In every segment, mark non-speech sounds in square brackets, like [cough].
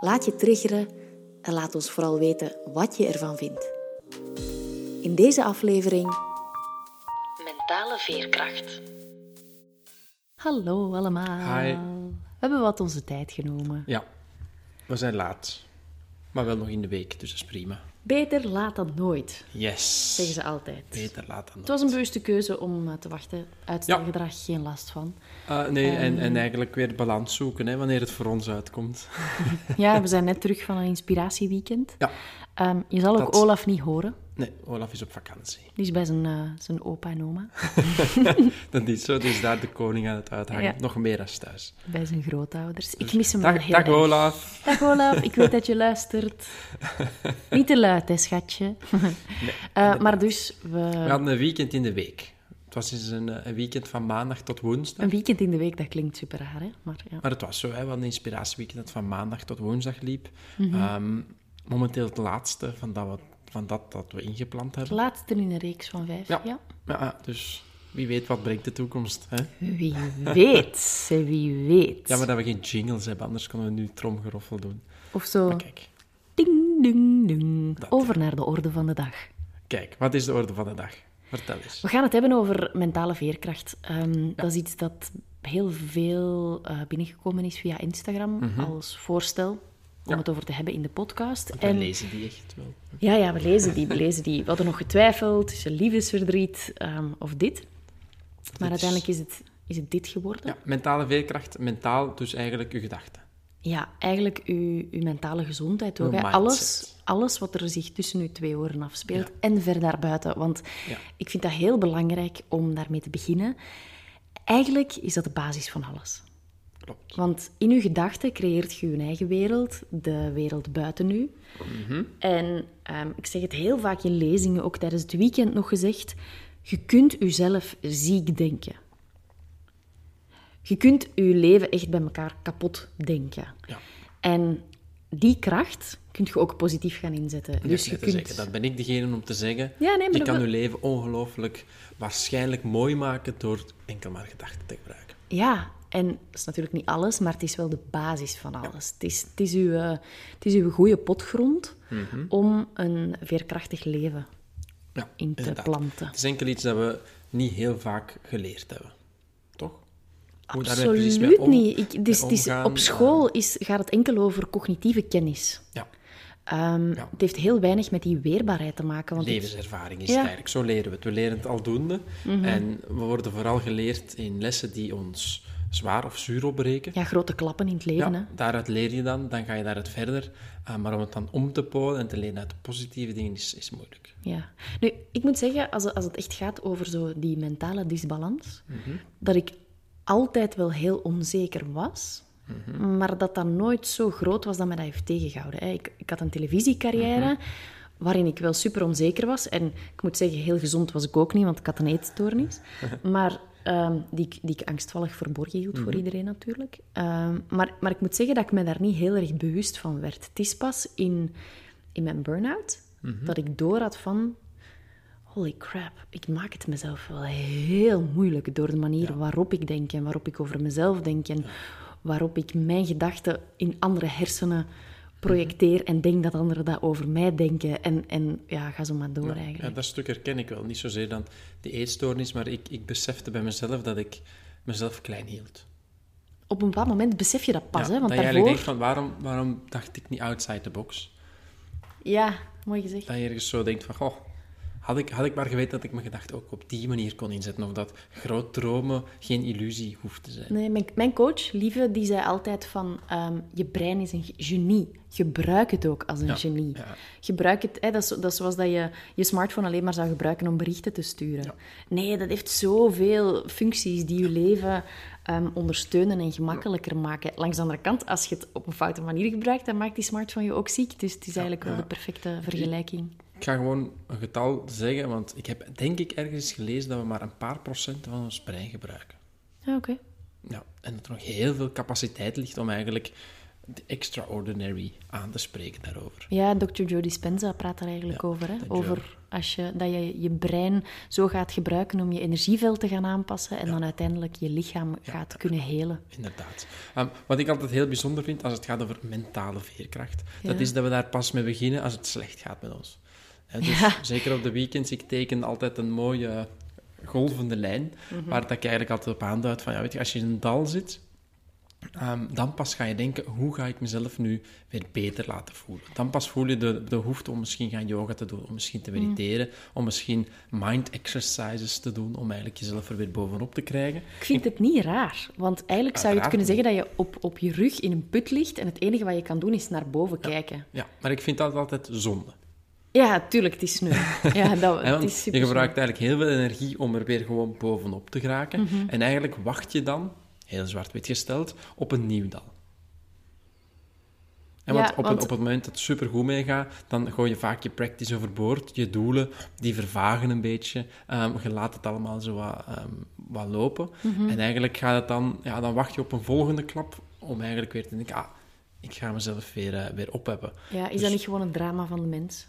laat je triggeren en laat ons vooral weten wat je ervan vindt. In deze aflevering Mentale veerkracht. Hallo allemaal. Hi. We hebben wat onze tijd genomen. Ja, we zijn laat. Maar wel nog in de week, dus dat is prima. Beter laat dan nooit, Yes. zeggen ze altijd. Beter laat dan Het was een nooit. bewuste keuze om eh, te wachten. Uitstelgedrag, geen last van. Ah, nee, en, Ehm. en eigenlijk weer balans zoeken, hè, wanneer het voor ons uitkomt. Ja, we [laughs] zijn net terug van een inspiratieweekend. Ja. Ehm, je zal ook Olaf niet horen. Nee, Olaf is op vakantie. Die is bij zijn, eh, zijn opa en oma. [laughs] Dat is zo, dus daar de koning aan het uithangen. Ja. Nog meer als thuis. Bij zijn grootouders. Ik mis hem Dag, heel dag erg. Olaf. Dag Olaf, ik weet dat je luistert. [laughs] Niet te luid, hè, schatje. [laughs] Eh, maar dus, we... We hadden een weekend in de week. Het was dus een, eh, een weekend van maandag tot woensdag. Een weekend in de week, dat klinkt super raar, hè? Maar ja. Maar het was zo, hè, we hadden een inspiratieweekend dat van maandag tot woensdag liep. Mhm. Ehm, momenteel het laatste van dat, wat, van dat dat we ingepland Het hebben. laatste in een reeks van vijf, ja? Ja. Ja, dus wie weet wat brengt de toekomst. Hè? Wie weet, wie weet. Ja, maar dat we geen jingles hebben, anders konden we nu tromgeroffel doen. Of zo, Maar kijk, ding, ding, ding. Dat, Over naar de orde van de dag. kijk, wat is de orde van de dag? Vertel eens. We gaan het hebben over mentale veerkracht. Ehm, Dat is iets dat heel veel eh, binnengekomen is via Instagram als voorstel om het over te hebben in de podcast. We lezen die echt wel. Ja, ja, we lezen die, we lezen die. We hadden nog getwijfeld tussen liefdesverdriet ehm, of dit. Maar is- uiteindelijk is het, is het dit geworden. Ja, mentale veerkracht, mentaal dus eigenlijk uw gedachten. Ja, eigenlijk uw, uw mentale gezondheid ook. Alles, alles wat er zich tussen uw twee oren afspeelt en ver daarbuiten. Want Ja. ik vind dat heel belangrijk om daarmee te beginnen. Eigenlijk is dat de basis van alles. Klopt. Want in uw gedachten creëert je uw eigen wereld, de wereld buiten u. Mhm. En ehm, ik zeg het heel vaak in lezingen, ook tijdens het weekend nog gezegd, je kunt uzelf ziek denken. Je kunt je leven echt bij elkaar kapot denken. Ja. En die kracht kun je ook positief gaan inzetten. Dus Dus je kunt... zeggen, dat ben ik degene om te zeggen. Ja, nee, maar je kan wil- je leven ongelooflijk waarschijnlijk mooi maken door enkel maar gedachten te gebruiken. Ja, en dat is natuurlijk niet alles, maar het is wel de basis van alles. Het, is, het, is uw, eh, het is uw goede potgrond Mhm. om een veerkrachtig leven Ja, in te inderdaad. planten. Het is enkel iets dat we niet heel vaak geleerd hebben. Toch? Hoe Absoluut om- niet. Ik, is, omgaan, op school is, gaat het enkel over cognitieve kennis. Ja, Ehm, Ja. Het heeft heel weinig met die weerbaarheid te maken. Want levenservaring is Ja. Mhm. het eigenlijk. Zo leren we het. We leren het aldoende. En we worden vooral geleerd in lessen die ons zwaar of zuur opbreken. ja, grote klappen in het leven. Ja, Hè? daaruit leer je dan, dan ga je daaruit verder. Uh, maar om het dan om te polen en te leren uit de positieve dingen is, is moeilijk. Ja. Nu, ik moet zeggen, als het, als het echt gaat over zo die mentale disbalans, Mhm. dat ik altijd wel heel onzeker was, Mhm. maar dat dat nooit zo groot was dat me dat heeft tegengehouden. hè. Ik, ik had een televisiecarrière Mhm. waarin ik wel super onzeker was. En ik moet zeggen, heel gezond was ik ook niet, want ik had een eetstoornis. [laughs] maar ehm, die, ik- die ik angstvallig verborgen hield Mhm. voor iedereen natuurlijk. Ehm, maar, maar ik moet zeggen dat ik me daar niet heel erg bewust van werd. Het is pas in, in mijn burn-out Mhm. dat ik door had van... Holy crap, ik maak het mezelf wel heel moeilijk door de manier waarop ik denk en waarop ik over mezelf denk en waarop ik mijn gedachten in andere hersenen projecteer en denk dat anderen dat over mij denken. En, en ja, ga zo maar door Ja, eigenlijk. dat stuk herken ik wel. Niet zozeer dan die eetstoornis, maar ik, ik besefte bij mezelf dat ik mezelf klein hield. Op een bepaald moment besef je dat pas, Ja, hè? Want dat je daarvoor... eigenlijk denkt van, waarom, waarom dacht ik niet outside the box? Ja, mooi gezegd. Dat je ergens zo denkt van, goh, had ik, had ik maar geweten dat ik mijn gedachten ook op die manier kon inzetten. Of dat groot dromen geen illusie hoeft te zijn. Nee, mijn, mijn coach, Lieve, die zei altijd van... ehm, je brein is een genie. Gebruik het ook als een Ja, genie. ja. Gebruik het... Hè, dat, is, dat is zoals dat je je smartphone alleen maar zou gebruiken om berichten te sturen. Ja. Nee, dat heeft zoveel functies die je leven ehm, ondersteunen en gemakkelijker maken. Langs de andere kant, als je het op een foute manier gebruikt, dan maakt die smartphone je ook ziek. Dus het is eigenlijk wel de perfecte vergelijking. Ik ga gewoon een getal zeggen, want ik heb denk ik ergens gelezen dat we maar een paar procent van ons brein gebruiken. Ja, oké. Ja, en dat er nog heel veel capaciteit ligt om eigenlijk de extraordinary aan te spreken daarover. Ja, Dr. Joe Dispenza praat daar eigenlijk Ja, over. Hè? Over als je, dat je je brein zo gaat gebruiken om je energieveld te gaan aanpassen en dan uiteindelijk je lichaam gaat kunnen helen. Inderdaad. Ehm, wat ik altijd heel bijzonder vind als het gaat over mentale veerkracht, dat is dat we daar pas mee beginnen als het slecht gaat met ons. Dus Ja. Zeker op de weekends, ik teken altijd een mooie golvende lijn, Mhm. waar dat ik eigenlijk altijd op aanduid van, ja, weet je, als je in een dal zit, ehm, dan pas ga je denken, hoe ga ik mezelf nu weer beter laten voelen? Dan pas voel je de, de behoefte om misschien gaan yoga te doen, om misschien Mhm. te mediteren, om misschien mind exercises te doen, om eigenlijk jezelf er weer bovenop te krijgen. Ik vind het niet raar, want eigenlijk zou je het kunnen zeggen dat je op, op je rug in een put ligt en het enige wat je kan doen is naar boven kijken. Ja, maar ik vind dat altijd zonde. Ja, tuurlijk, het is sneu. Ja, [laughs] dat, het is je gebruikt eigenlijk heel veel energie om er weer gewoon bovenop te geraken. Mhm. En eigenlijk wacht je dan, heel zwart-wit gesteld, op een nieuw dal. En Ja, want, op, want- Een, op het moment dat het supergoed meegaat, dan gooi je vaak je practice overboord. Je doelen, die vervagen een beetje. Ehm, je laat het allemaal zo wat, ehm, wat lopen. Mhm. En eigenlijk gaat het dan... Ja, dan wacht je op een volgende klap om eigenlijk weer te denken... Ah, ik ga mezelf weer, eh, weer opheffen. Ja, is Dus- dat niet gewoon een drama van de mens?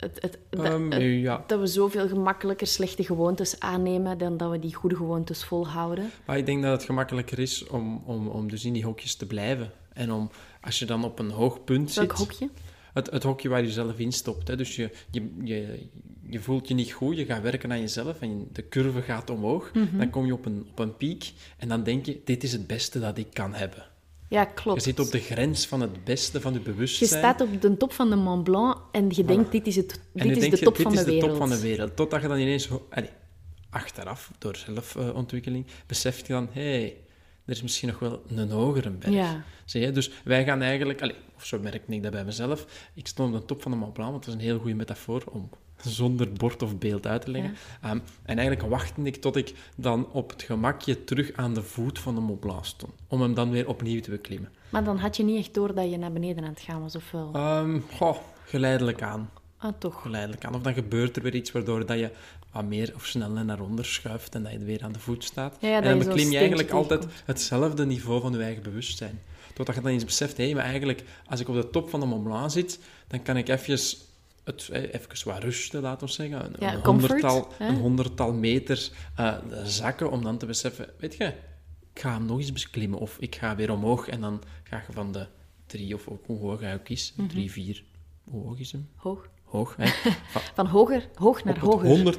Het, Ehm, het- ja. dat we zoveel gemakkelijker slechte gewoontes aannemen dan dat we die goede gewoontes volhouden. Maar ik denk dat het gemakkelijker is om, om, om dus in die hokjes te blijven. En om, als je dan op een hoog punt Welk zit... hokje? Het, het hokje waar je zelf in stopt. Hè. Dus je, je, je, je voelt je niet goed, je gaat werken aan jezelf en de curve gaat omhoog. Mhm. Dan kom je op een, op een piek en dan denk je, dit is het beste dat ik kan hebben. Ja, Je klopt. zit op de grens van het beste van je Je bewustzijn. staat op de top van de Mont Blanc en je denkt, dit is, het, dit is de je, top dit van is de top van de wereld. Totdat je dan ineens, allee, achteraf, door zelfontwikkeling, beseft je dan, hé, hey, er is misschien nog wel een hogere berg. Ja. Zie je? Dus wij gaan eigenlijk, allee, of zo merk ik dat bij mezelf, ik stond op de top van de Mont Blanc, want dat is een heel goede metafoor om zonder bord of beeld uit te leggen. Ehm, en eigenlijk wachtte ik tot ik dan op het gemakje terug aan de voet van de Mont Blanc stond, om hem dan weer opnieuw te beklimmen. Maar dan had je niet echt door dat je naar beneden aan het gaan was, of wel? Ehm, goh, geleidelijk aan. Ah, toch. Geleidelijk aan. Of dan gebeurt er weer iets waardoor dat je wat meer of sneller naar onder schuift en dat je weer aan de voet staat. Ja, ja, en dan je beklim je eigenlijk altijd hetzelfde niveau van je eigen bewustzijn. Totdat je dan eens beseft, hé, maar eigenlijk, als ik op de top van de Mont Blanc zit, dan kan ik even, het, eh, even wat rusten, laten we zeggen. Een, Ja, een, comfort, honderdtal, een honderdtal meters eh, zakken, om dan te beseffen, weet je, ik ga hem nog eens beklimmen. Of ik ga weer omhoog en dan ga je van de drie, of ook hoe hoog hij ook is, Mhm. drie, vier, hoe hoog is hem? Hoog. Hoog, hè? [laughs] Van- Van hoger, hoog naar hoger. het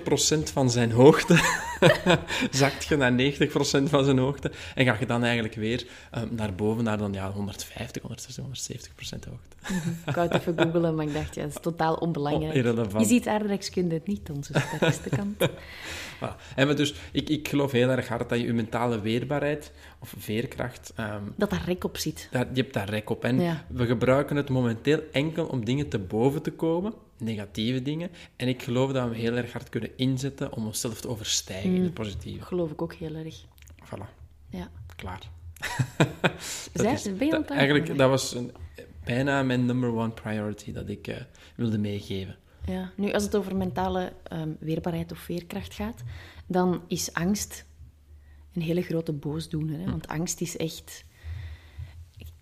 100% van zijn hoogte [laughs] zakt je naar 90% van zijn hoogte en ga je dan eigenlijk weer ehm, naar boven, naar dan ja, 150, 160, 170% hoogte. Ik wou het even googelen, maar ik dacht, ja, dat is totaal onbelangrijk. Oh. Je ziet aardrijkskunde het niet, onze sterkste kant. [laughs] Voilà. En we dus, ik, ik geloof heel erg hard dat je je mentale weerbaarheid of veerkracht, ehm, Dat daar rek op zit. dat, je hebt daar rek op. En Ja. we gebruiken het momenteel enkel om dingen te boven te komen, negatieve dingen. En ik geloof dat we heel erg hard kunnen inzetten om onszelf te overstijgen in het positieve. Dat geloof ik ook heel erg. Voilà, Ja. klaar. [laughs] Zij- is- ben je dat- eigenlijk, dat was een, bijna mijn number one priority dat ik eh, wilde meegeven. Ja. Nu, als het over mentale ehm, weerbaarheid of veerkracht gaat, dan is angst een hele grote boosdoener. Hè? Want angst is echt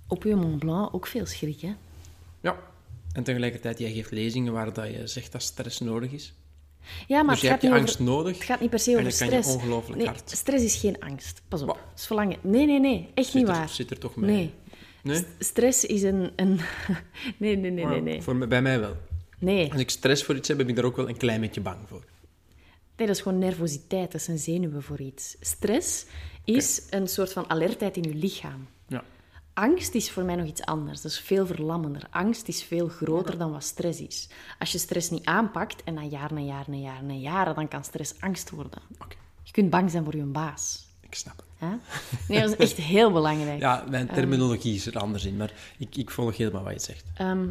op je Mont Blanc ook veel schrik. Hè? Ja. En tegelijkertijd, jij geeft lezingen waar dat je zegt dat stress nodig is. Ja, maar dus je hebt je angst over, nodig. het gaat niet per se en over dan kan je stress. ongelooflijk nee, hard. stress is geen angst. Pas op. Is verlangen. Nee, nee, nee. Echt Zit niet er- waar. Zit er toch mee? Nee. Nee? St- Stress is een... een... [laughs] nee, nee, nee, nee, nee. Voor, mij- bij mij wel. Nee. Als ik stress voor iets heb, ben ik daar ook wel een klein beetje bang voor. Nee, dat is gewoon nervositeit. Dat zijn zenuwen voor iets. Stress is een soort van alertheid in je lichaam. Ja. Angst is voor mij nog iets anders. Dat is veel verlammender. Angst is veel groter dan wat stress is. Als je stress niet aanpakt en na jaren en jaren en jaren en jaren, dan kan stress angst worden. Je kunt bang zijn voor je baas. ik snap het. Nee, dat is echt heel belangrijk. [laughs] Ja, mijn terminologie is er anders in, maar ik, ik volg helemaal wat je zegt. Ehm,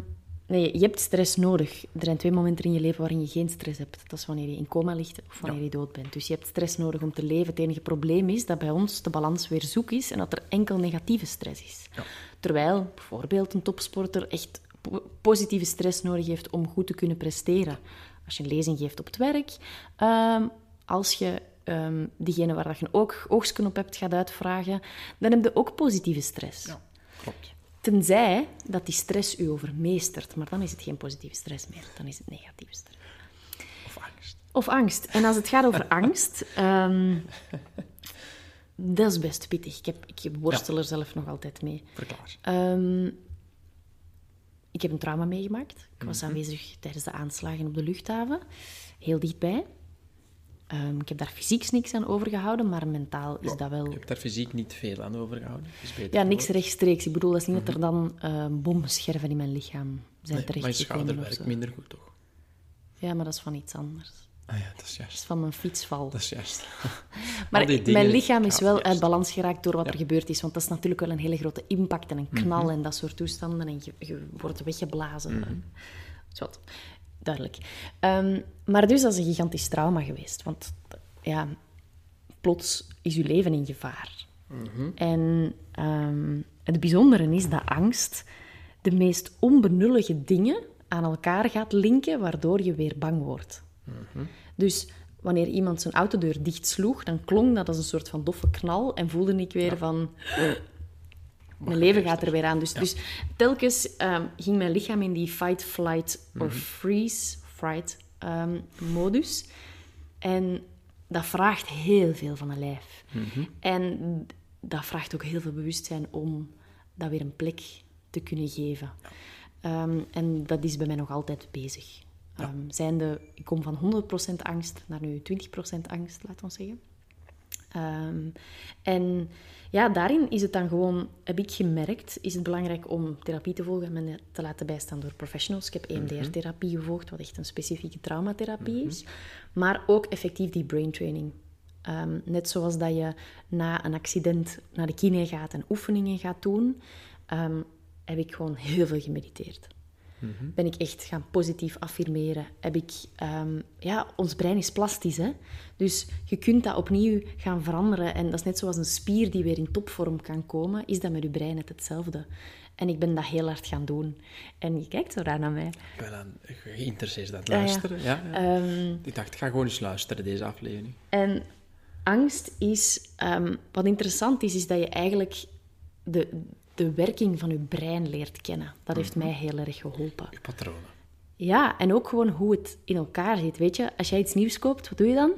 Nee, je hebt stress nodig. Er zijn twee momenten in je leven waarin je geen stress hebt. Dat is wanneer je in coma ligt of wanneer je dood bent. Dus je hebt stress nodig om te leven. Het enige probleem is dat bij ons de balans weer zoek is en dat er enkel negatieve stress is. Ja. Terwijl bijvoorbeeld een topsporter echt po- positieve stress nodig heeft om goed te kunnen presteren. Als je een lezing geeft op het werk, ehm, als je ehm, diegene waar dat je een oog, oogstken op hebt gaat uitvragen, dan heb je ook positieve stress. Ja, klopt. Tenzij dat die stress u overmeestert, maar dan is het geen positieve stress meer, dan is het negatieve stress. Of angst. Of angst. En als het gaat over [laughs] angst, ehm, dat is best pittig. Ik, heb, ik worstel er zelf nog altijd mee. Verklaar. Ehm, ik heb een trauma meegemaakt. Ik was aanwezig tijdens de aanslagen op de luchthaven, heel dichtbij. Ehm, ik heb daar fysiek niks aan overgehouden, maar mentaal is dat wel... Je hebt daar fysiek niet veel aan overgehouden. Is beter Ja, niks rechtstreeks. Ik bedoel, dat is niet dat er dan ehm bommenscherven in mijn lichaam zijn Nee, maar je schouder werkt minder goed, toch? Ja, maar dat is van iets anders. Ah ja, dat is Dat is juist. van mijn fietsval. Dat is juist. [laughs] Maar dingen mijn lichaam is wel juist. uit balans geraakt door wat Ja. er gebeurd is. Want dat is natuurlijk wel een hele grote impact en een knal Mhm. en dat soort toestanden. En je, je wordt weggeblazen. Mhm. Zowat. Duidelijk. Ehm, maar dus dat is een gigantisch trauma geweest. Want ja, plots is uw leven in gevaar. Mhm. En ehm, het bijzondere is dat angst de meest onbenullige dingen aan elkaar gaat linken, waardoor je weer bang wordt. Dus wanneer iemand zijn autodeur dicht sloeg, dan klonk dat als een soort van doffe knal en voelde ik weer van... [gasps] Mijn leven gaat er weer aan. Dus, dus telkens ehm, ging mijn lichaam in die fight, flight or freeze, fright ehm, modus. En dat vraagt heel veel van een lijf. En dat vraagt ook heel veel bewustzijn om dat weer een plek te kunnen geven. Ehm, en dat is bij mij nog altijd bezig. Zijnde, ik kom van 100% angst naar nu 20% angst, laten we zeggen. Ehm, en ja, daarin is het dan gewoon, heb ik gemerkt, is het belangrijk om therapie te volgen en me te laten bijstaan door professionals. Ik heb EMDR-therapie gevolgd, wat echt een specifieke traumatherapie is. Maar ook effectief die brain training. Ehm, net zoals dat je na een accident naar de kine gaat en oefeningen gaat doen, ehm, heb ik gewoon heel veel gemediteerd. Ben ik echt gaan positief affirmeren. Heb ik, ehm, ja, ons brein is plastisch, hè? Dus je kunt dat opnieuw gaan veranderen. En dat is net zoals een spier die weer in topvorm kan komen, is dat met je brein net hetzelfde. En ik ben dat heel hard gaan doen. En je kijkt zo raar naar mij. Ik ben aan, geïnteresseerd aan het ja. luisteren. Ja, ja. Ehm, Ik dacht, ik ga gewoon eens luisteren, deze aflevering. En angst is, ehm, wat interessant is, is dat je eigenlijk de, de werking van je brein leert kennen. Dat heeft mij heel erg geholpen. Uw patronen. Ja, en ook gewoon hoe het in elkaar zit. Weet je, als jij iets nieuws koopt, wat doe je dan?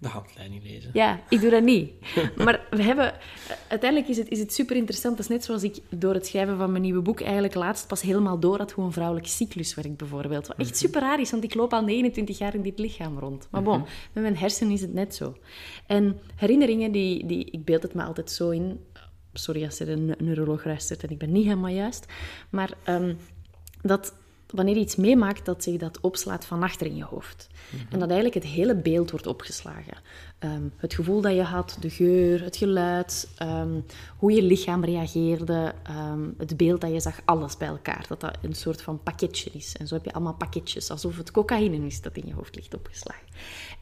De handleiding lezen. Ja, ik doe dat niet. [laughs] Maar we hebben... Uiteindelijk is het, is het super interessant. Dat is net zoals ik door het schrijven van mijn nieuwe boek eigenlijk laatst pas helemaal door had hoe een vrouwelijke cyclus werkt, bijvoorbeeld. Wat echt super raar is, want ik loop al 29 jaar in dit lichaam rond. Maar bon, met mijn hersenen is het net zo. En herinneringen, die, die, ik beeld het me altijd zo in... Sorry als er een neuroloog luistert en ik ben niet helemaal juist. Maar ehm, dat wanneer je iets meemaakt, dat zich dat opslaat van achter in je hoofd. En dat eigenlijk het hele beeld wordt opgeslagen. Ehm, het gevoel dat je had, de geur, het geluid, ehm, hoe je lichaam reageerde, ehm, het beeld dat je zag, alles bij elkaar. Dat dat een soort van pakketje is. En zo heb je allemaal pakketjes, alsof het cocaïne is dat in je hoofd ligt opgeslagen.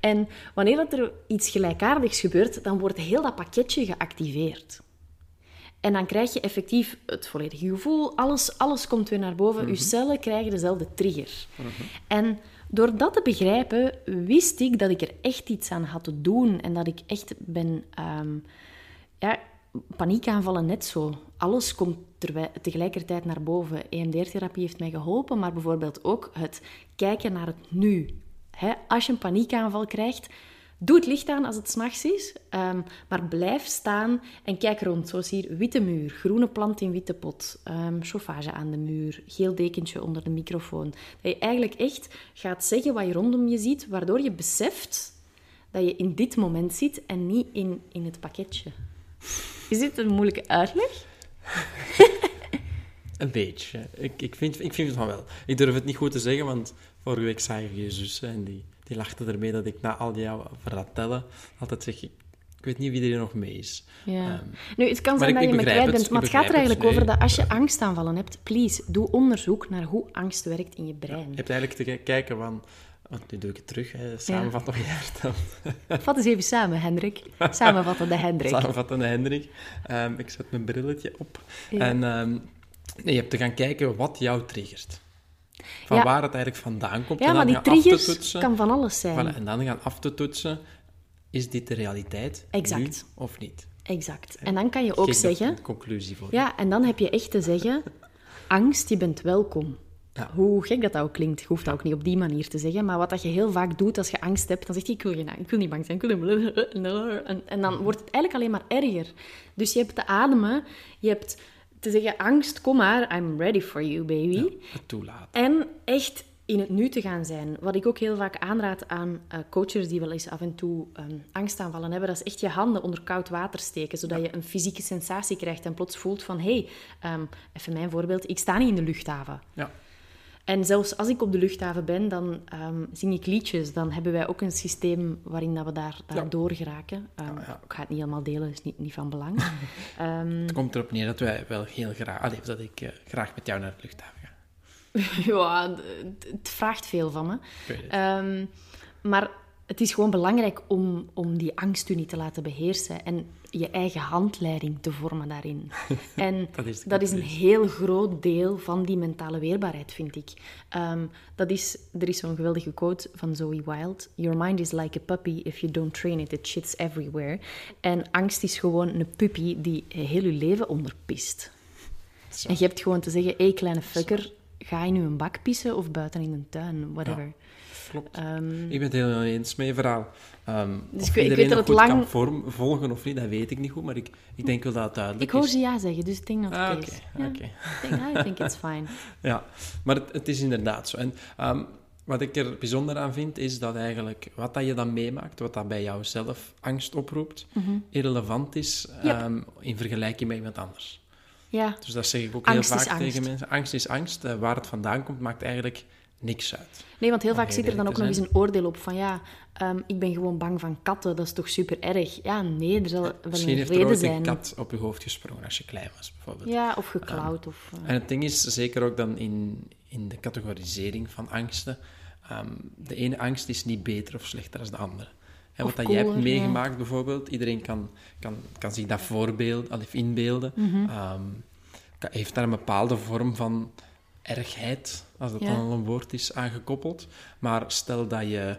En wanneer dat er iets gelijkaardigs gebeurt, dan wordt heel dat pakketje geactiveerd. En dan krijg je effectief het volledige gevoel. Alles, alles komt weer naar boven. Je cellen krijgen dezelfde trigger. En door dat te begrijpen, wist ik dat ik er echt iets aan had te doen. En dat ik echt ben... ehm, ja, paniekaanvallen net zo. Alles komt tegelijkertijd naar boven. EMDR-therapie heeft mij geholpen, maar bijvoorbeeld ook het kijken naar het nu. Hè, als je een paniekaanval krijgt, doe het licht aan als het s'nachts is, ehm, maar blijf staan en kijk rond. Zoals hier, witte muur, groene plant in witte pot, ehm, chauffage aan de muur, geel dekentje onder de microfoon. Dat je eigenlijk echt gaat zeggen wat je rondom je ziet, waardoor je beseft dat je in dit moment zit en niet in, in het pakketje. Is dit een moeilijke uitleg? [laughs] Een beetje. Ik, ik, vind, ik vind het van wel. Ik durf het niet goed te zeggen, want vorige week ik je zus en die, die lachte ermee dat ik na al jouw vertellen altijd zeg... Ik, Ik weet niet wie er nog mee is. Ja. Ehm, nu, het kan zijn dat je me kwijt bent, maar het gaat er eigenlijk over dat als je angstaanvallen hebt, please, doe onderzoek naar hoe angst werkt in je brein. je hebt eigenlijk te kijken van... Want nu doe ik het terug, hè, samenvatten wat [laughs] jij vertelt. Vat eens even samen, Hendrik. Samenvatten de Hendrik. Samenvattende Hendrik. Ehm, ik zet mijn brilletje op. Ja. En ehm, nee, je hebt te gaan kijken wat jou triggert. Van Ja. waar het eigenlijk vandaan komt. Ja, en maar dan die af te triggers toetsen. kan van alles zijn. Voilà, en dan gaan af te toetsen, is dit de realiteit? Exact. Nu of niet? Exact. En dan kan je ook Geef zeggen... een conclusie voor. Ja, en dan heb je echt te zeggen... Angst, je bent welkom. Ja. Hoe gek dat, dat ook klinkt, je hoeft dat ook niet op die manier te zeggen. Maar wat dat je heel vaak doet als je angst hebt, dan zeg je: Ik wil, geen, ik wil niet bang zijn. Ik wil. En, en dan wordt het eigenlijk alleen maar erger. Dus je hebt te ademen, je hebt te zeggen: Angst, kom maar, I'm ready for you, baby. Toelaten. En echt in het nu te gaan zijn. Wat ik ook heel vaak aanraad aan eh, coaches die wel eens af en toe ehm, angstaanvallen hebben, dat is echt je handen onder koud water steken, zodat je een fysieke sensatie krijgt en plots voelt van, hé, hey, ehm, even mijn voorbeeld, ik sta niet in de luchthaven. Ja. En zelfs als ik op de luchthaven ben, dan ehm, zing ik liedjes. Dan hebben wij ook een systeem waarin dat we daar, daar Ja. door geraken. Ehm, ja. Ik ga het niet helemaal delen, is niet, niet van belang. [laughs] Ehm, Het komt erop neer dat wij wel heel graag... Allee, dat ik eh, graag met jou naar de luchthaven ga. [laughs] ja, d- het vraagt veel van me. Het. Maar het is gewoon belangrijk om, om die angst u niet te laten beheersen en je eigen handleiding te vormen daarin. [laughs] En Dat is de dat is een heel groot deel van die mentale weerbaarheid, vind ik. Ehm, dat is, er is zo'n geweldige quote van Zoe Wild. Your mind is like a puppy. If you don't train it, it shits everywhere. En angst is gewoon een puppy die heel je leven onderpist. Zo. En je hebt gewoon te zeggen, hé kleine fucker, ga je nu een bak pissen of buiten in een tuin, whatever. Klopt. Ehm, Ik ben het helemaal eens met je verhaal. Ehm Dus ik weet- ik dat het kan lang- vorm- volgen of niet, dat weet ik niet goed, maar ik, ik denk wel dat het duidelijk ik hoor is. ze ja zeggen, dus ik denk dat het Ah, oké oké, is. Ja, ik denk, I think it's fine. [laughs] Ja, maar het, het is inderdaad zo. En ehm, wat ik er bijzonder aan vind, is dat eigenlijk wat dat je dan meemaakt, wat dat bij jou zelf angst oproept, irrelevant is Mhm. Yep. ehm, in vergelijking met iemand anders. Ja, Dus dat zeg ik ook Angst heel is vaak tegen mensen. Angst is angst. Eh, waar het vandaan komt, maakt eigenlijk niks uit. nee, want heel vaak zit er dan ook nog eens een oordeel op van ja, ehm, ik ben gewoon bang van katten, dat is toch super erg. Ja, nee, er zal wel Misschien een heeft er reden ooit zijn. een kat op je hoofd gesprongen als je klein was, bijvoorbeeld. Ja, of geklauwd. of, eh, En het ding is, zeker ook dan in, in de categorisering van angsten, ehm, de ene angst is niet beter of slechter dan de andere. En wat dat jij hebt ja. meegemaakt bijvoorbeeld, iedereen kan, kan, kan zich dat voorbeeld, of inbeelden, Mhm. ehm, heeft daar een bepaalde vorm van ergheid, als dat Ja. dan al een woord is, aangekoppeld. Maar stel dat je,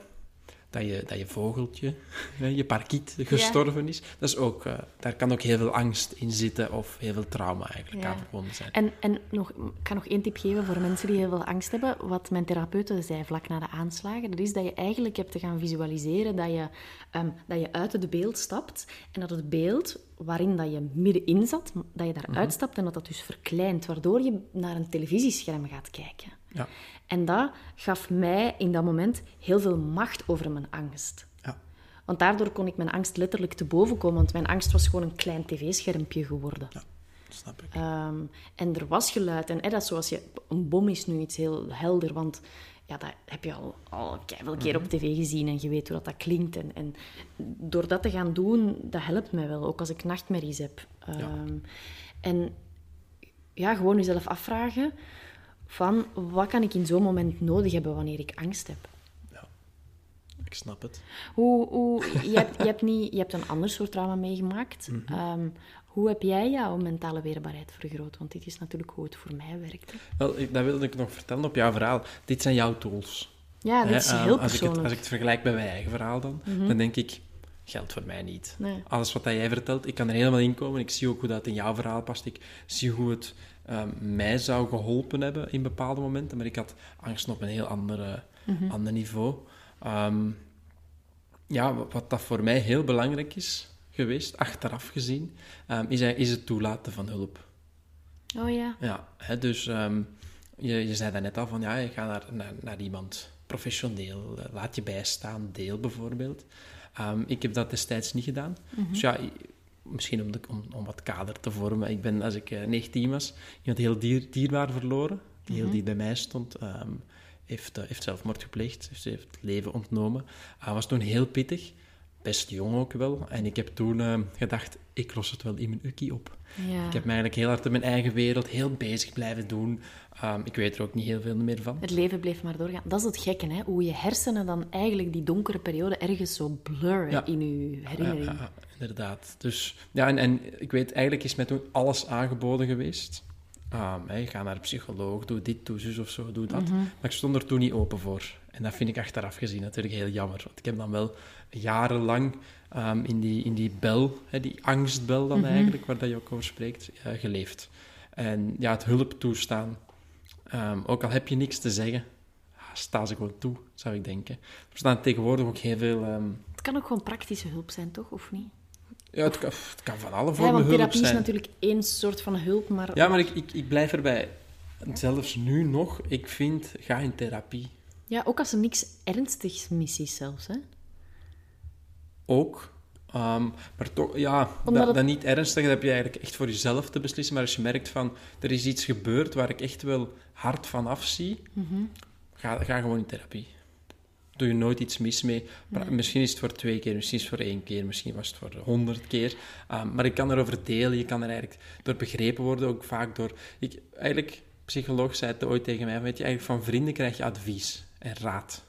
dat je, dat je vogeltje, je parkiet, gestorven is, dat is ook, eh, daar kan ook heel veel angst in zitten of heel veel trauma eigenlijk Ja. aan verbonden zijn. En, en nog, ik kan nog één tip geven voor mensen die heel veel angst hebben. Wat mijn therapeute zei vlak na de aanslagen, dat is dat je eigenlijk hebt te gaan visualiseren dat je, ehm, dat je uit het beeld stapt en dat het beeld waarin dat je middenin zat, dat je daaruit stapt en dat dat dus verkleint, waardoor je naar een televisiescherm gaat kijken. Ja. En dat gaf mij in dat moment heel veel macht over mijn angst. Ja. Want daardoor kon ik mijn angst letterlijk te boven komen, want mijn angst was gewoon een klein tv-schermpje geworden. Ja, snap ik. Ehm, en er was geluid. En dat zoals je... Een bom is nu iets heel helder, want ja, dat heb je al, al veel keer op tv gezien en je weet hoe dat, dat klinkt. En, en door dat te gaan doen, dat helpt mij wel, ook als ik nachtmerries heb. Ehm, En ja, gewoon jezelf afvragen van wat kan ik in zo'n moment nodig hebben wanneer ik angst heb. Ik snap het. Hoe, hoe, je, hebt, je, hebt niet, je hebt een ander soort trauma meegemaakt. Ehm, hoe heb jij jouw mentale weerbaarheid vergroot? Want dit is natuurlijk hoe het voor mij werkte. Wel, ik, dat wilde ik nog vertellen op jouw verhaal. Dit zijn jouw tools. Ja, dit Hè, is ehm, heel als, ik het, persoonlijk. als ik het vergelijk met mijn eigen verhaal dan, dan denk ik, geldt voor mij niet. Nee. Alles wat dat jij vertelt, ik kan er helemaal in komen. Ik zie ook hoe dat in jouw verhaal past. Ik zie hoe het ehm, mij zou geholpen hebben in bepaalde momenten. Maar ik had angst op een heel andere, Mhm. ander niveau. Ehm, ja, wat- dat voor mij heel belangrijk is geweest, achteraf gezien, ehm, is, is het toelaten van hulp. Oh ja. Ja, hè, dus je, je zei net al van ja, je gaat naar, naar, naar iemand professioneel, eh, laat je bijstaan, deel bijvoorbeeld. Ik heb dat destijds niet gedaan. Dus ja, misschien om, de, om, om wat kader te vormen. Ik ben, als ik eh, 19 was, iemand heel dier, dierbaar verloren, die heel dicht bij mij stond. ehm, heeft, eh, heeft zelfmoord gepleegd, heeft, heeft het leven ontnomen. Hij was toen heel pittig. Best jong ook wel. En ik heb toen eh, gedacht, ik los het wel in mijn ukkie op. Ja. Ik heb me eigenlijk heel hard in mijn eigen wereld heel bezig blijven doen. Ehm, ik weet er ook niet heel veel meer van. Het leven bleef maar doorgaan. Dat is het gekke, hè? hoe je hersenen dan eigenlijk die donkere periode ergens zo blurren Ja. in je herinnering. Ja, ja, inderdaad. Dus ja, en, en ik weet, eigenlijk is mij toen alles aangeboden geweest. Ehm, hè, ga naar een psycholoog, doe dit, doe zus of zo, doe dat. Mhm. Maar ik stond er toen niet open voor. En dat vind ik achteraf gezien natuurlijk heel jammer. Want ik heb dan wel jarenlang ehm, in, die, in die bel, hè, die angstbel dan Mhm. eigenlijk, waar dat je ook over spreekt, eh, geleefd. En ja, het hulp toestaan. Ehm, ook al heb je niks te zeggen, sta ze gewoon toe, zou ik denken. Er staan tegenwoordig ook heel veel... ehm, Het kan ook gewoon praktische hulp zijn, toch? Of niet? ja, het kan, het kan van alle Ja, vormen want hulp therapie is zijn. natuurlijk één soort van hulp, maar... Ja, maar ik, ik, ik blijf erbij. Zelfs nu nog, ik vind, ga in therapie. Ja, ook als er niks ernstigs mis is zelfs, hè? Ook. Ehm, maar toch, ja, Omdat dat, het- dat niet ernstig, dat heb je eigenlijk echt voor jezelf te beslissen. Maar als je merkt van, er is iets gebeurd waar ik echt wel hard van afzie, Mhm. ga, ga gewoon in therapie. Doe je nooit iets mis mee. Maar Misschien is het voor twee keer, misschien is het voor één keer, misschien was het voor honderd keer. Ehm, maar ik kan erover delen, je kan er eigenlijk door begrepen worden, ook vaak door... Ik, eigenlijk, psycholoog zei het ooit tegen mij, weet je, eigenlijk van vrienden krijg je advies en raad.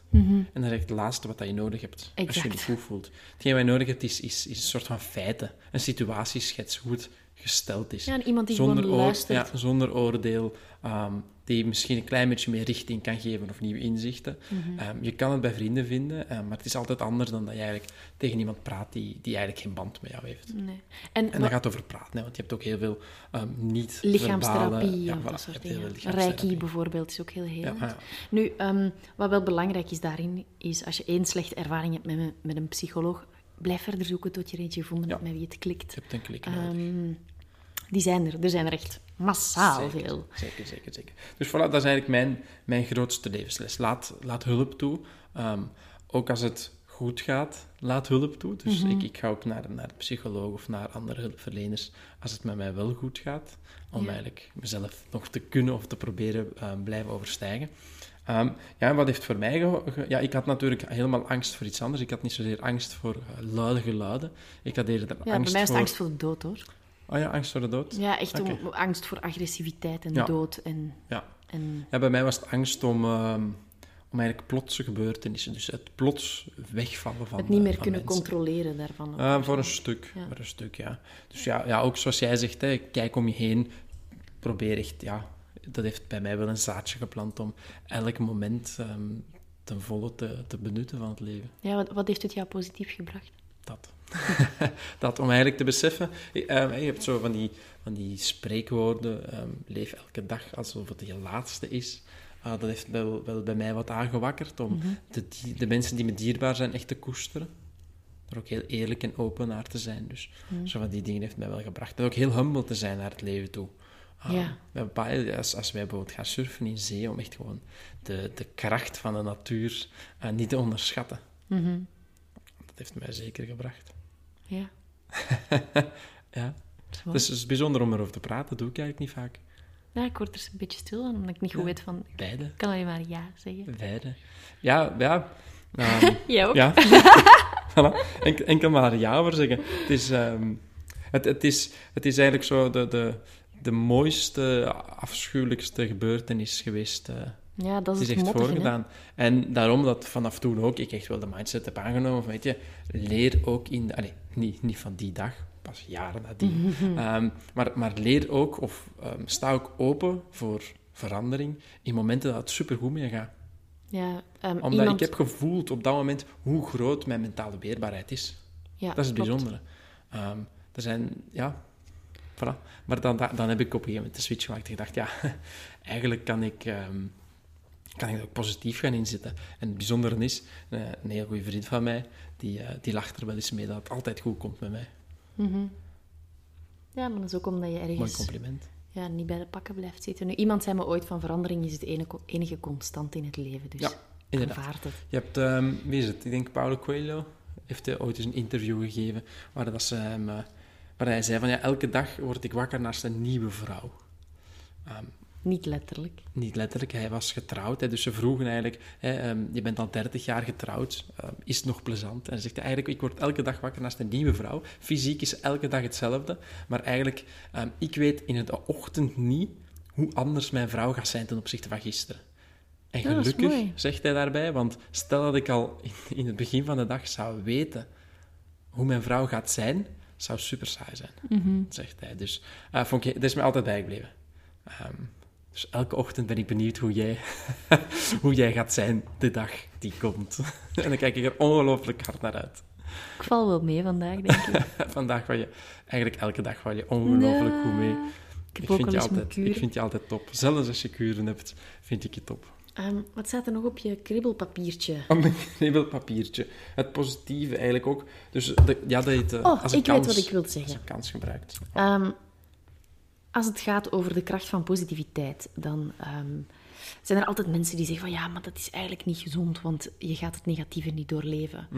En dat is het laatste wat dat je nodig hebt, als je je goed voelt. Hetgeen wat je nodig hebt, is, is, is een soort van feiten. Een situatieschets, hoe het gesteld is. Ja, en iemand die zonder gewoon luistert. Ja, zonder oordeel, ehm, die misschien een klein beetje meer richting kan geven of nieuwe inzichten. Mhm. Ehm, je kan het bij vrienden vinden, ehm, maar het is altijd anders dan dat je eigenlijk tegen iemand praat die, die eigenlijk geen band met jou heeft. Nee. En, En gaat over praten, hè, want je hebt ook heel veel niet lichaamstherapie voilà, dat soort dingen. lichaamstherapie. Reiki bijvoorbeeld is ook heel Ja, helend. ah, ja. Nu, wat wel belangrijk is daarin, is als je één slechte ervaring hebt met, een- met een psycholoog, blijf verder zoeken tot je er eentje gevonden Ja. hebt met wie het klikt. Je hebt een klik nodig. Die zijn er. Er zijn er echt massaal Zeker, veel. Zeker, zeker, zeker. Dus voilà, dat is eigenlijk mijn, mijn grootste levensles. Laat, laat hulp toe. Ehm, ook als het goed gaat, laat hulp toe. Dus Mhm. ik, ik ga ook naar, naar de psycholoog of naar andere hulpverleners als het met mij wel goed gaat. Om Ja. eigenlijk mezelf nog te kunnen of te proberen ehm, blijven overstijgen. Ehm, ja, en wat heeft voor mij... ja, ik had natuurlijk helemaal angst voor iets anders. Ik had niet zozeer angst voor eh, luide geluiden. Ik had eerder Ja, angst bij mij is het voor... angst voor de dood, hoor. Oh ja, angst voor de dood? Ja, echt om, angst voor agressiviteit en Ja. dood. En, Ja. en, Ja, bij mij was het angst om, ehm, om eigenlijk plotse gebeurtenissen. Dus het plots wegvallen van het niet meer kunnen mensen. controleren daarvan. Eh, voor een stuk, Ja. voor een stuk, ja. Dus ja, ja, ook zoals jij zegt, hè, kijk om je heen. Probeer echt, ja... Dat heeft bij mij wel een zaadje geplant om elk moment ehm, ten volle te, te benutten van het leven. Ja, wat, wat heeft het jou positief gebracht? Dat. [laughs] dat, om eigenlijk te beseffen... eh, je hebt zo van die, van die spreekwoorden, ehm, leef elke dag alsof het je laatste is. Ah, dat heeft wel, wel bij mij wat aangewakkerd om de, die- de mensen die me dierbaar zijn echt te koesteren. Er ook heel eerlijk en open naar te zijn. Dus zo van die dingen heeft mij wel gebracht. En ook heel humble te zijn naar het leven toe. Ah, Ja. bepalen- als, als wij bijvoorbeeld gaan surfen in zee, om echt gewoon de, de kracht van de natuur eh, niet te onderschatten. Dat heeft mij zeker gebracht. Ja, [laughs] Ja. dat is. Dus het is bijzonder om erover te praten, doe ik eigenlijk niet vaak. Ja, ik word er een beetje stil van, omdat ik niet goed Ja. weet van... Ik Beide. kan alleen maar ja zeggen. Beide. Ja, ja. [laughs] Jij ook? ja. [laughs] voilà. Maar ja over zeggen. Het is, ehm, het, het is, het is eigenlijk zo de, de, de mooiste, afschuwelijkste gebeurtenis geweest. eh, Ja, dat het is is het echt mottige, hè. voorgedaan. En daarom dat vanaf toen ook ik echt wel de mindset heb aangenomen van, weet je, leer ook in... De, allee, niet, niet van die dag, pas jaren nadien. [laughs] Ehm, maar, maar leer ook, of ehm, sta ook open voor verandering in momenten dat het supergoed mee gaat. Ja, ehm, Omdat iemand... ik heb gevoeld op dat moment hoe groot mijn mentale weerbaarheid is. Ja, dat is het klopt. bijzondere. Er zijn, ja, voilà. Maar dan, dan heb ik op een gegeven moment de switch gemaakt en gedacht, ja, [laughs] eigenlijk kan ik, kan ik er ook positief gaan inzetten. En het bijzondere is, eh, een heel goede vriend van mij, die, eh, die lacht er wel eens mee dat het altijd goed komt met mij. Mhm. Ja, maar dat is ook omdat je Mooi ergens compliment. ja, niet bij de pakken blijft zitten. Nu, iemand zei me ooit van verandering is het enige, enige constant in het leven, dus Ja, inderdaad. het. Je hebt, ehm, wie is het? Ik denk Paulo Coelho heeft hij ooit eens een interview gegeven waar, dat ze hem, eh, waar hij zei van ja, elke dag word ik wakker naast een nieuwe vrouw. Ehm, Niet letterlijk. Niet letterlijk, hij was getrouwd. Hè, dus ze vroegen eigenlijk, hè, ehm, je bent al 30 jaar getrouwd, ehm, is het nog plezant? En hij zegt eigenlijk, ik word elke dag wakker naast een nieuwe vrouw. Fysiek is elke dag hetzelfde, maar eigenlijk, ehm, ik weet in de ochtend niet hoe anders mijn vrouw gaat zijn ten opzichte van gisteren. En gelukkig, zegt hij daarbij, want stel dat ik al in, in het begin van de dag zou weten hoe mijn vrouw gaat zijn, zou super saai zijn, Mhm. zegt hij. Dus eh, vond ik, dat is me altijd bijgebleven. Ehm, dus elke ochtend ben ik benieuwd hoe jij, [laughs] hoe jij gaat zijn de dag die komt. [laughs] en dan kijk ik er ongelooflijk hard naar uit. Ik val wel mee vandaag, denk ik. [laughs] Vandaag val je, eigenlijk elke dag val je ongelooflijk goed mee. Ik vind, je altijd, ik vind je altijd top. Zelfs als je kuren hebt, vind ik je top. Ehm, wat staat er nog op je kribbelpapiertje? Op mijn kriebelpapiertje. Het positieve eigenlijk ook. Dus de, ja, dat je het eh, Oh, als ik kans, weet wat ik wil als zeggen. een kans gebruikt. Ehm, als het gaat over de kracht van positiviteit, dan ehm, zijn er altijd mensen die zeggen van ja, maar dat is eigenlijk niet gezond, want je gaat het negatieve niet doorleven.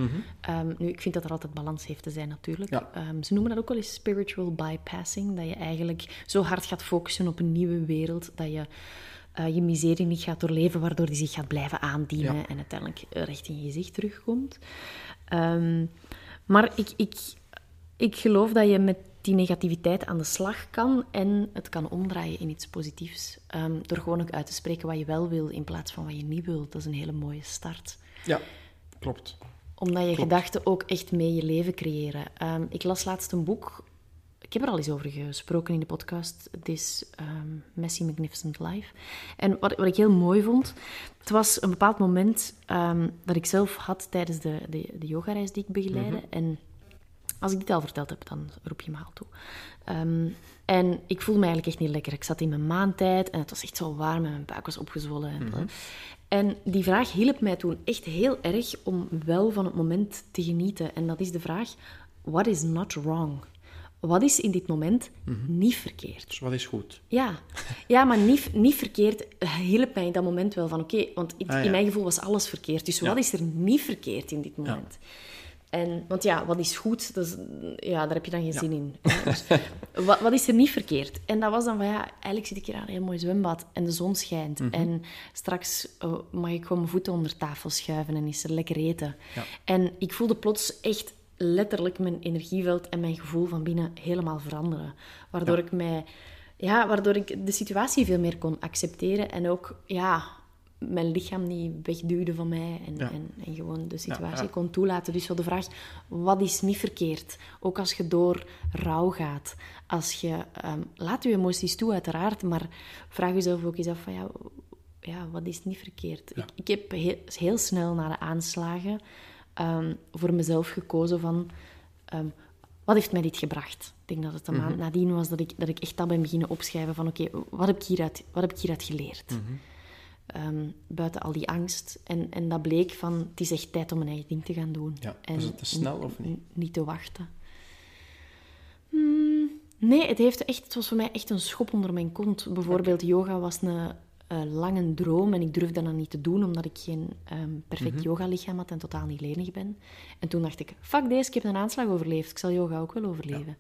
Ehm, nu, ik vind dat er altijd balans heeft te zijn natuurlijk. Ja. Ehm, ze noemen dat ook wel eens spiritual bypassing, dat je eigenlijk zo hard gaat focussen op een nieuwe wereld, dat je eh, je miserie niet gaat doorleven, waardoor die zich gaat blijven aandienen Ja. en uiteindelijk eh, recht in je gezicht terugkomt. Maar ik, ik, ik geloof dat je met die negativiteit aan de slag kan en het kan omdraaien in iets positiefs. Ehm, door gewoon ook uit te spreken wat je wel wil in plaats van wat je niet wil. Dat is een hele mooie start. Ja, klopt. Omdat je Klopt. gedachten ook echt mee je leven creëren. Ehm, ik las laatst een boek. Ik heb er al eens over gesproken in de podcast. Het is ehm, Messy Magnificent Life. En wat, wat ik heel mooi vond, het was een bepaald moment dat ik zelf had tijdens de, de, de yogareis die ik begeleidde. En als ik dit al verteld heb, dan roep je me al toe. Ehm, en ik voelde me eigenlijk echt niet lekker. Ik zat in mijn maandtijd en het was echt zo warm en mijn buik was opgezwollen. En, Mhm. en die vraag hielp mij toen echt heel erg om wel van het moment te genieten. En dat is de vraag, what is not wrong? Wat is in dit moment Mhm. niet verkeerd? Dus wat is goed? Ja, ja maar niet, niet verkeerd hielp mij in dat moment wel van oké, want in, Ah, ja. in mijn gevoel was alles verkeerd. Dus Ja. wat is er niet verkeerd in dit moment? En, want ja, wat is goed, ja, daar heb je dan geen zin in. Dus, [laughs] wat, wat is er niet verkeerd? En dat was dan van ja, eigenlijk zit ik hier aan een heel mooi zwembad en de zon schijnt. Mhm. En straks eh, mag ik gewoon mijn voeten onder tafel schuiven en is er lekker eten. Ja. En ik voelde plots echt letterlijk mijn energieveld en mijn gevoel van binnen helemaal veranderen. Waardoor ik mij, ja, waardoor ik de situatie veel meer kon accepteren en ook, ja, mijn lichaam niet wegduwde van mij en, Ja. en, en gewoon de situatie ja. kon toelaten. Dus zo de vraag, wat is niet verkeerd? Ook als je door rouw gaat. Als je, ehm, laat je emoties toe uiteraard, maar vraag jezelf ook eens af van, ja, ja wat is niet verkeerd? Ik, ik heb heel, heel snel na de aanslagen ehm, voor mezelf gekozen van... ehm, wat heeft mij dit gebracht? Ik denk dat het een maand nadien was dat ik, dat ik echt dat ben beginnen opschrijven van oké, wat, heb ik hieruit- wat heb ik hieruit geleerd? Ehm, buiten al die angst. En, en dat bleek van, het is echt tijd om een eigen ding te gaan doen. Ja, en was het te snel of niet? Niet te wachten. Hmm, nee, het, heeft echt, het was voor mij echt een schop onder mijn kont. Bijvoorbeeld, yoga was een eh, lange droom en ik durfde dat niet te doen omdat ik geen ehm, perfect Mhm. yogalichaam had en totaal niet lenig ben. En toen dacht ik, fuck deze, ik heb een aanslag overleefd. Ik zal yoga ook wel overleven.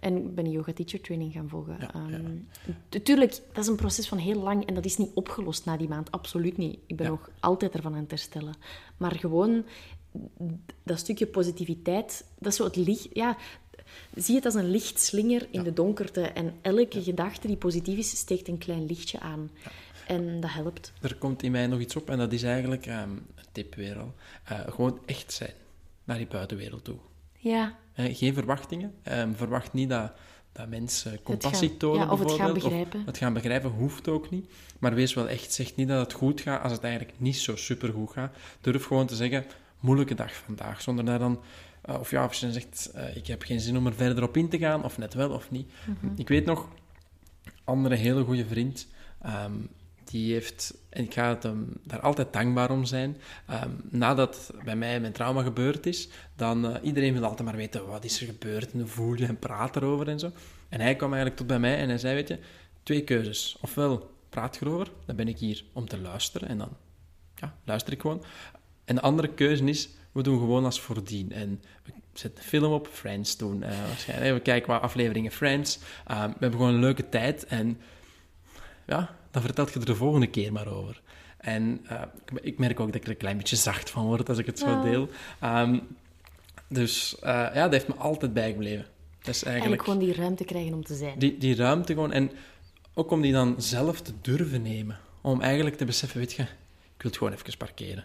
En ik ben een yoga teacher training gaan volgen. Ja, ja. Ehm, Natuurlijk, dat is een proces van heel lang en dat is niet opgelost na die maand. Absoluut niet. Ik ben nog altijd ervan aan het herstellen. Maar gewoon dat stukje positiviteit, dat is zo het licht. Ja, zie het als een lichtslinger in de donkerte. En elke gedachte die positief is, steekt een klein lichtje aan. En dat helpt. Er komt in mij nog iets op en dat is eigenlijk ehm, een tip weer al. Eh, gewoon echt zijn naar die buitenwereld toe. Ja, Eh, geen verwachtingen. Ehm, verwacht niet dat, dat mensen compassie gaan- tonen, ja, of het gaan bijvoorbeeld, begrijpen. het gaan begrijpen hoeft ook niet. Maar wees wel echt, zeg niet dat het goed gaat als het eigenlijk niet zo supergoed gaat. Durf gewoon te zeggen, moeilijke dag vandaag. Zonder daar dan... eh, of ja, als je zegt, ik heb geen zin om er verder op in te gaan, of net wel, of niet. Mhm. Ik weet nog, andere hele goede vriend, ehm, die heeft, en ik ga het hem daar altijd dankbaar om zijn, ehm, nadat bij mij mijn trauma gebeurd is, dan uh, iedereen wil altijd maar weten, wat is er gebeurd, en hoe voel je, en praat erover en zo. En hij kwam eigenlijk tot bij mij en hij zei, weet je, twee keuzes. Ofwel praat erover, dan ben ik hier om te luisteren, en dan ja, luister ik gewoon. En de andere keuze is, we doen gewoon als voordien. En we zetten een film op, Friends doen. Uh, waarschijnlijk. We kijken wat afleveringen Friends. Uh, we hebben gewoon een leuke tijd. En ja, dan vertelt je er de volgende keer maar over. En uh, ik, ik, merk ook dat ik er een klein beetje zacht van word als ik het zo deel. Um, dus uh, ja, dat heeft me altijd bijgebleven. Dat is eigenlijk... eigenlijk gewoon die ruimte krijgen om te zijn. Die, die ruimte gewoon. En ook om die dan zelf te durven nemen. Om eigenlijk te beseffen, weet je, ik wil het gewoon even parkeren.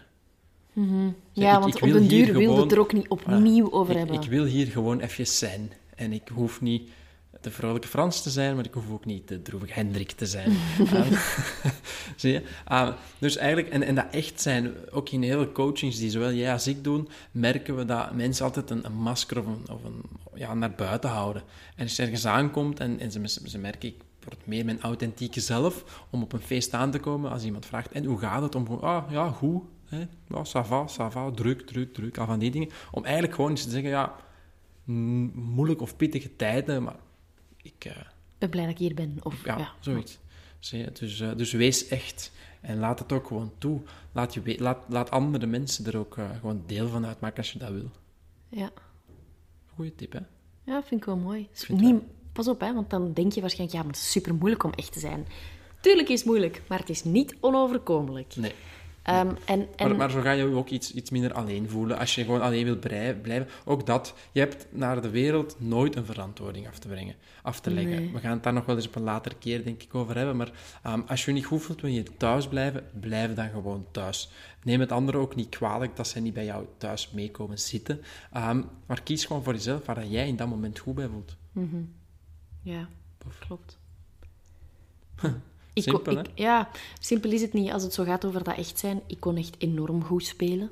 Mm -hmm. Ja, ik, want ik op den duur wil gewoon, het er ook niet opnieuw over ik, hebben. Ik wil hier gewoon even zijn. En ik hoef niet de vrolijke Frans te zijn, maar ik hoef ook niet de droevige Hendrik te zijn. um, [laughs] [laughs] zie je? Um, dus eigenlijk, en, en dat echt zijn, ook in hele coachings die zowel jij als ik doen, merken we dat mensen altijd een, een masker of een, of een, ja, naar buiten houden. En als je ergens aankomt en, en ze, ze merken, ik word meer mijn authentieke zelf, om op een feest aan te komen, als iemand vraagt, en hoe gaat het? Om gewoon, ah, ja, goed. Hè? Ja, ça va, ça va, druk, druk, druk, al van die dingen. Om eigenlijk gewoon eens te zeggen, ja, moeilijk of pittige tijden, maar ik uh, ben blij dat ik hier ben. Of, ja, ja. zoiets. Dus, uh, dus wees echt en laat het ook gewoon toe. Laat, je, laat, laat andere mensen er ook uh, gewoon deel van uitmaken als je dat wil. Ja. Goeie tip, hè? Ja, vind ik wel mooi. Niet, pas op, hè, want dan denk je waarschijnlijk, ja, maar het is super moeilijk om echt te zijn. Tuurlijk is het moeilijk, maar het is niet onoverkomelijk. Nee. Um, en, en... Maar, maar, zo ga je je ook iets, iets minder alleen voelen als je gewoon alleen wilt blijven. Ook dat, je hebt naar de wereld nooit een verantwoording af te brengen, af te leggen. Nee. We gaan het daar nog wel eens op een later keer, denk ik, over hebben. Maar um, als je je niet goed voelt, wil je thuis blijven, blijf dan gewoon thuis. Neem het anderen ook niet kwalijk dat zij niet bij jou thuis meekomen zitten. Um, maar kies gewoon voor jezelf waar jij in dat moment goed bij voelt. Mm -hmm. Ja, klopt. [laughs] Ik, simpel, ik, ja, simpel is het niet. Als het zo gaat over dat echt zijn, ik kon echt enorm goed spelen.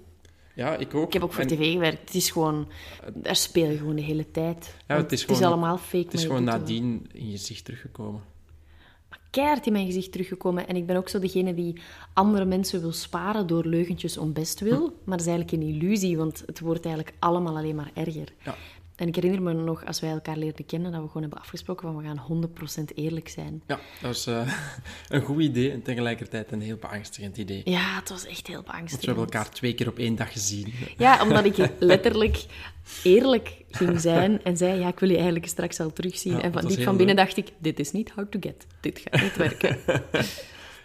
Ja, ik ook. Ik heb ook voor en... tv gewerkt. Het is gewoon... Daar speel je gewoon de hele tijd. Ja, het is, het is allemaal fake. Het is gewoon nadien in je gezicht teruggekomen. Maar keihard in mijn gezicht teruggekomen. En ik ben ook zo degene die andere mensen wil sparen door leugentjes om best wil. Hm. Maar dat is eigenlijk een illusie, want het wordt eigenlijk allemaal alleen maar erger. Ja. En ik herinner me nog, als wij elkaar leerden kennen, dat we gewoon hebben afgesproken van we gaan 100% eerlijk zijn. Ja, dat was uh, [laughs] een goed idee en tegelijkertijd een heel beangstigend idee. Ja, het was echt heel beangstigend. Want we hebben elkaar twee keer op één dag gezien. Ja, omdat ik letterlijk eerlijk ging zijn en zei, ja, ik wil je eigenlijk straks al terugzien. Ja, en van, diep van binnen leuk. dacht ik, dit is niet hard to get. Dit gaat niet werken. [laughs]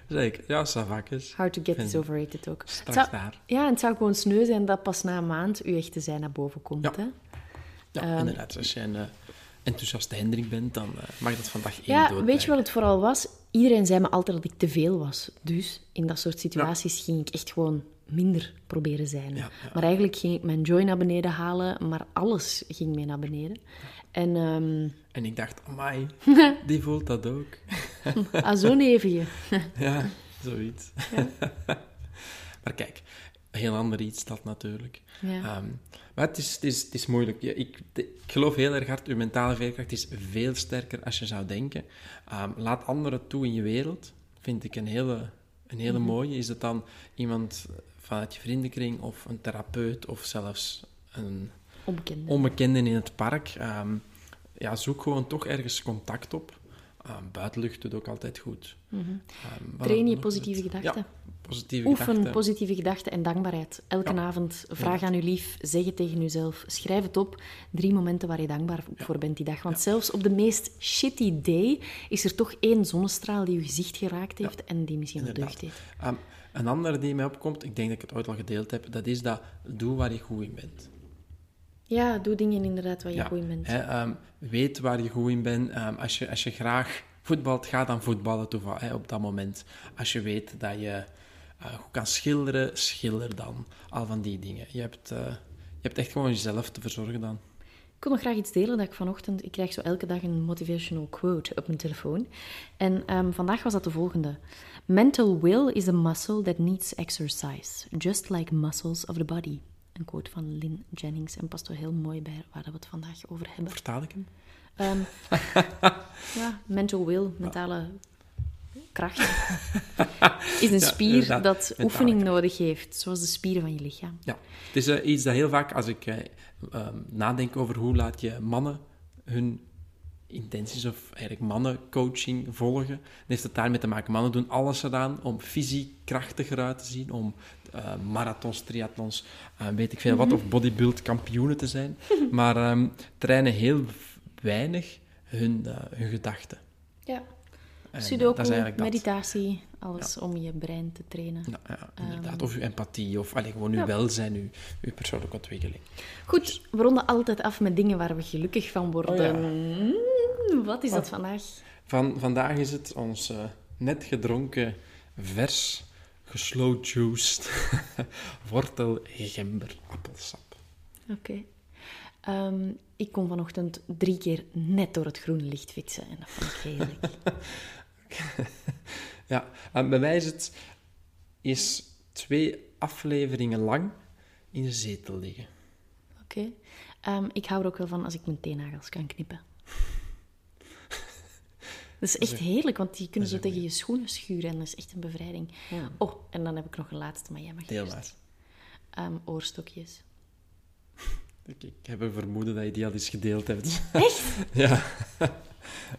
Zeker, ja, savakjes. Hard to get is overrated ook. Straks Het zou- daar. Ja, en het zou gewoon sneu zijn dat pas na een maand uw echte zijn naar boven komt. Ja. Hè? Ja, Ehm, inderdaad. Als je een uh, enthousiaste Hendrik bent, dan uh, mag dat vandaag één Ja, weet je wat het vooral was? Iedereen zei me altijd dat ik te veel was. Dus in dat soort situaties ging ik echt gewoon minder proberen zijn. Ja. Maar eigenlijk ging ik mijn joy naar beneden halen, maar alles ging mee naar beneden. En ehm [laughs] En ik dacht, amai, [laughs] die voelt dat ook. ah, zo nevige. [laughs] Ja, zoiets. maar kijk, heel ander iets dat natuurlijk. Ja. Um, maar het is, het is, het is moeilijk. Ja, ik, ik geloof heel erg hard, je mentale veerkracht is veel sterker als je zou denken. Um, laat anderen toe in je wereld, vind ik een hele, een hele Mhm. mooie. Is het dan iemand vanuit je vriendenkring of een therapeut of zelfs een Onbekende. onbekende in het park? Um, ja, zoek gewoon toch ergens contact op. buitenlucht doet ook altijd goed. Wat Train je positieve gedachten. Ja, positieve Oefen gedachten. positieve gedachten en dankbaarheid. Elke Ja. avond vraag aan je lief, zeg het tegen jezelf, schrijf het op. Drie momenten waar je dankbaar voor bent die dag. Want zelfs op de meest shitty day is er toch één zonnestraal die je gezicht geraakt heeft en die misschien wel deugd heeft. Um, een andere die mij opkomt, ik denk dat ik het ooit al gedeeld heb, dat is dat doe waar je goed in bent. Ja, doe dingen inderdaad waar je goed in bent. Hè, um, weet waar je goed in bent. Um, als, je, als je graag voetbalt, ga dan voetballen toevallig, hè, op dat moment. Als je weet dat je goed kan schilderen, schilder dan. Al van die dingen. Je hebt, uh, je hebt echt gewoon jezelf te verzorgen dan. Ik wil nog graag iets delen dat ik vanochtend... Ik krijg zo elke dag een motivational quote op mijn telefoon. En um, vandaag was dat de volgende. Mental will is a muscle that needs exercise. Just like muscles of the body. Een quote van Lynn Jennings. En past er heel mooi bij waar we het vandaag over hebben. Vertaal ik hem? Um, [laughs] ja, mental will, mentale kracht. [laughs] is een spier ja, dat oefening kracht. nodig heeft. Zoals de spieren van je lichaam. Ja, het is uh, iets dat heel vaak, als ik uh, um, nadenk over hoe laat je mannen hun intenties of eigenlijk mannencoaching volgen, dan heeft het daarmee te maken. Mannen doen alles eraan om fysiek krachtiger uit te zien, om uh, marathons, triathlons, weet ik veel wat, Mhm. of bodybuild kampioenen te zijn, [laughs] maar um, trainen heel weinig hun, hun gedachten. Ja. En Sudoku, meditatie, Alles om je brein te trainen. Ja, ja, inderdaad. Of uw empathie, of allee, gewoon Ja. welzijn, uw, uw persoonlijke ontwikkeling. Goed, we ronden altijd af met dingen waar we gelukkig van worden. Oh Mm, Wat is dat vandaag? Van, vandaag is het ons eh, net gedronken, vers, geslowjuiced [laughs] wortel, gember, appelsap. Oké. Ehm, ik kon vanochtend drie keer net door het groene licht fietsen en dat vond ik heerlijk. [laughs] [laughs] Ja, en bij mij is het is twee afleveringen lang in de zetel liggen. Oké. Ehm, ik hou er ook wel van als ik mijn teennagels kan knippen. [laughs] Dat is echt heerlijk, want die kunnen zo tegen je schoenen schuren en dat is echt een bevrijding. Oh, en dan heb ik nog een laatste, maar jij mag eerst. Ehm, oorstokjes. [laughs] Ik, ik heb een vermoeden dat je die al eens gedeeld hebt. Echt? ja.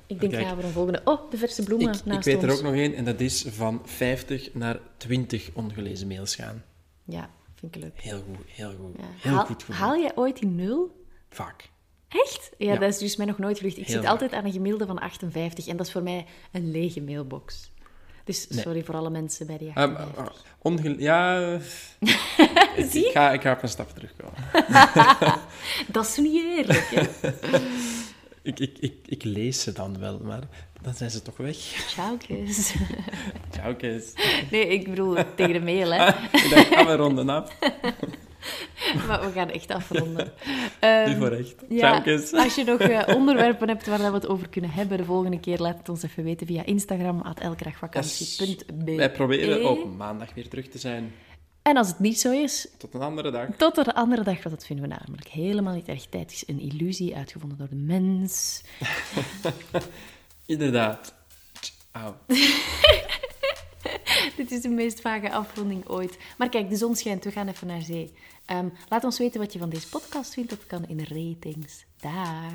Ik denk, Kijk. gaan we een volgende... Oh, de verse bloemen Ik, ik naast weet er ook nog één, en dat is van 50 naar 20 ongelezen mails gaan. Ja, vind ik leuk. Heel goed, heel goed. Ja. Heel haal, goed voor haal jij ooit die nul? Vaak. Echt? Ja, Ja. dat is dus mij nog nooit gelukt. Ik Heel zit vaak. altijd aan een gemiddelde van 58 en dat is voor mij een lege mailbox. Dus sorry voor alle mensen bij die Um, 58. onge- ja, [laughs] ik, Zie? ik, ga, ik ga op een stap terugkomen. [laughs] Dat is niet eerlijk, hè? [laughs] Ik, ik, ik, ik lees ze dan wel, maar dan zijn ze toch weg. Ciao, Kees. Ciao, [laughs] Kees. Nee, ik bedoel tegen de mail, hè. Ik dacht, gaan we ronden af. [laughs] Maar we gaan echt afronden. Ehm, Nu voor echt. ja, als je nog eh, onderwerpen hebt waar we het over kunnen hebben de volgende keer, laat het ons even weten via Instagram, at. Wij proberen E. op maandag weer terug te zijn. En als het niet zo is, Tot een andere dag. tot de andere dag, want dat vinden we namelijk helemaal niet erg. Tijd is een illusie uitgevonden door de mens. [laughs] Inderdaad. Ciao. [laughs] Dit is de meest vage afronding ooit. Maar kijk, de zon schijnt, we gaan even naar zee. Ehm, laat ons weten wat je van deze podcast vindt. Dat kan in de ratings. Daar.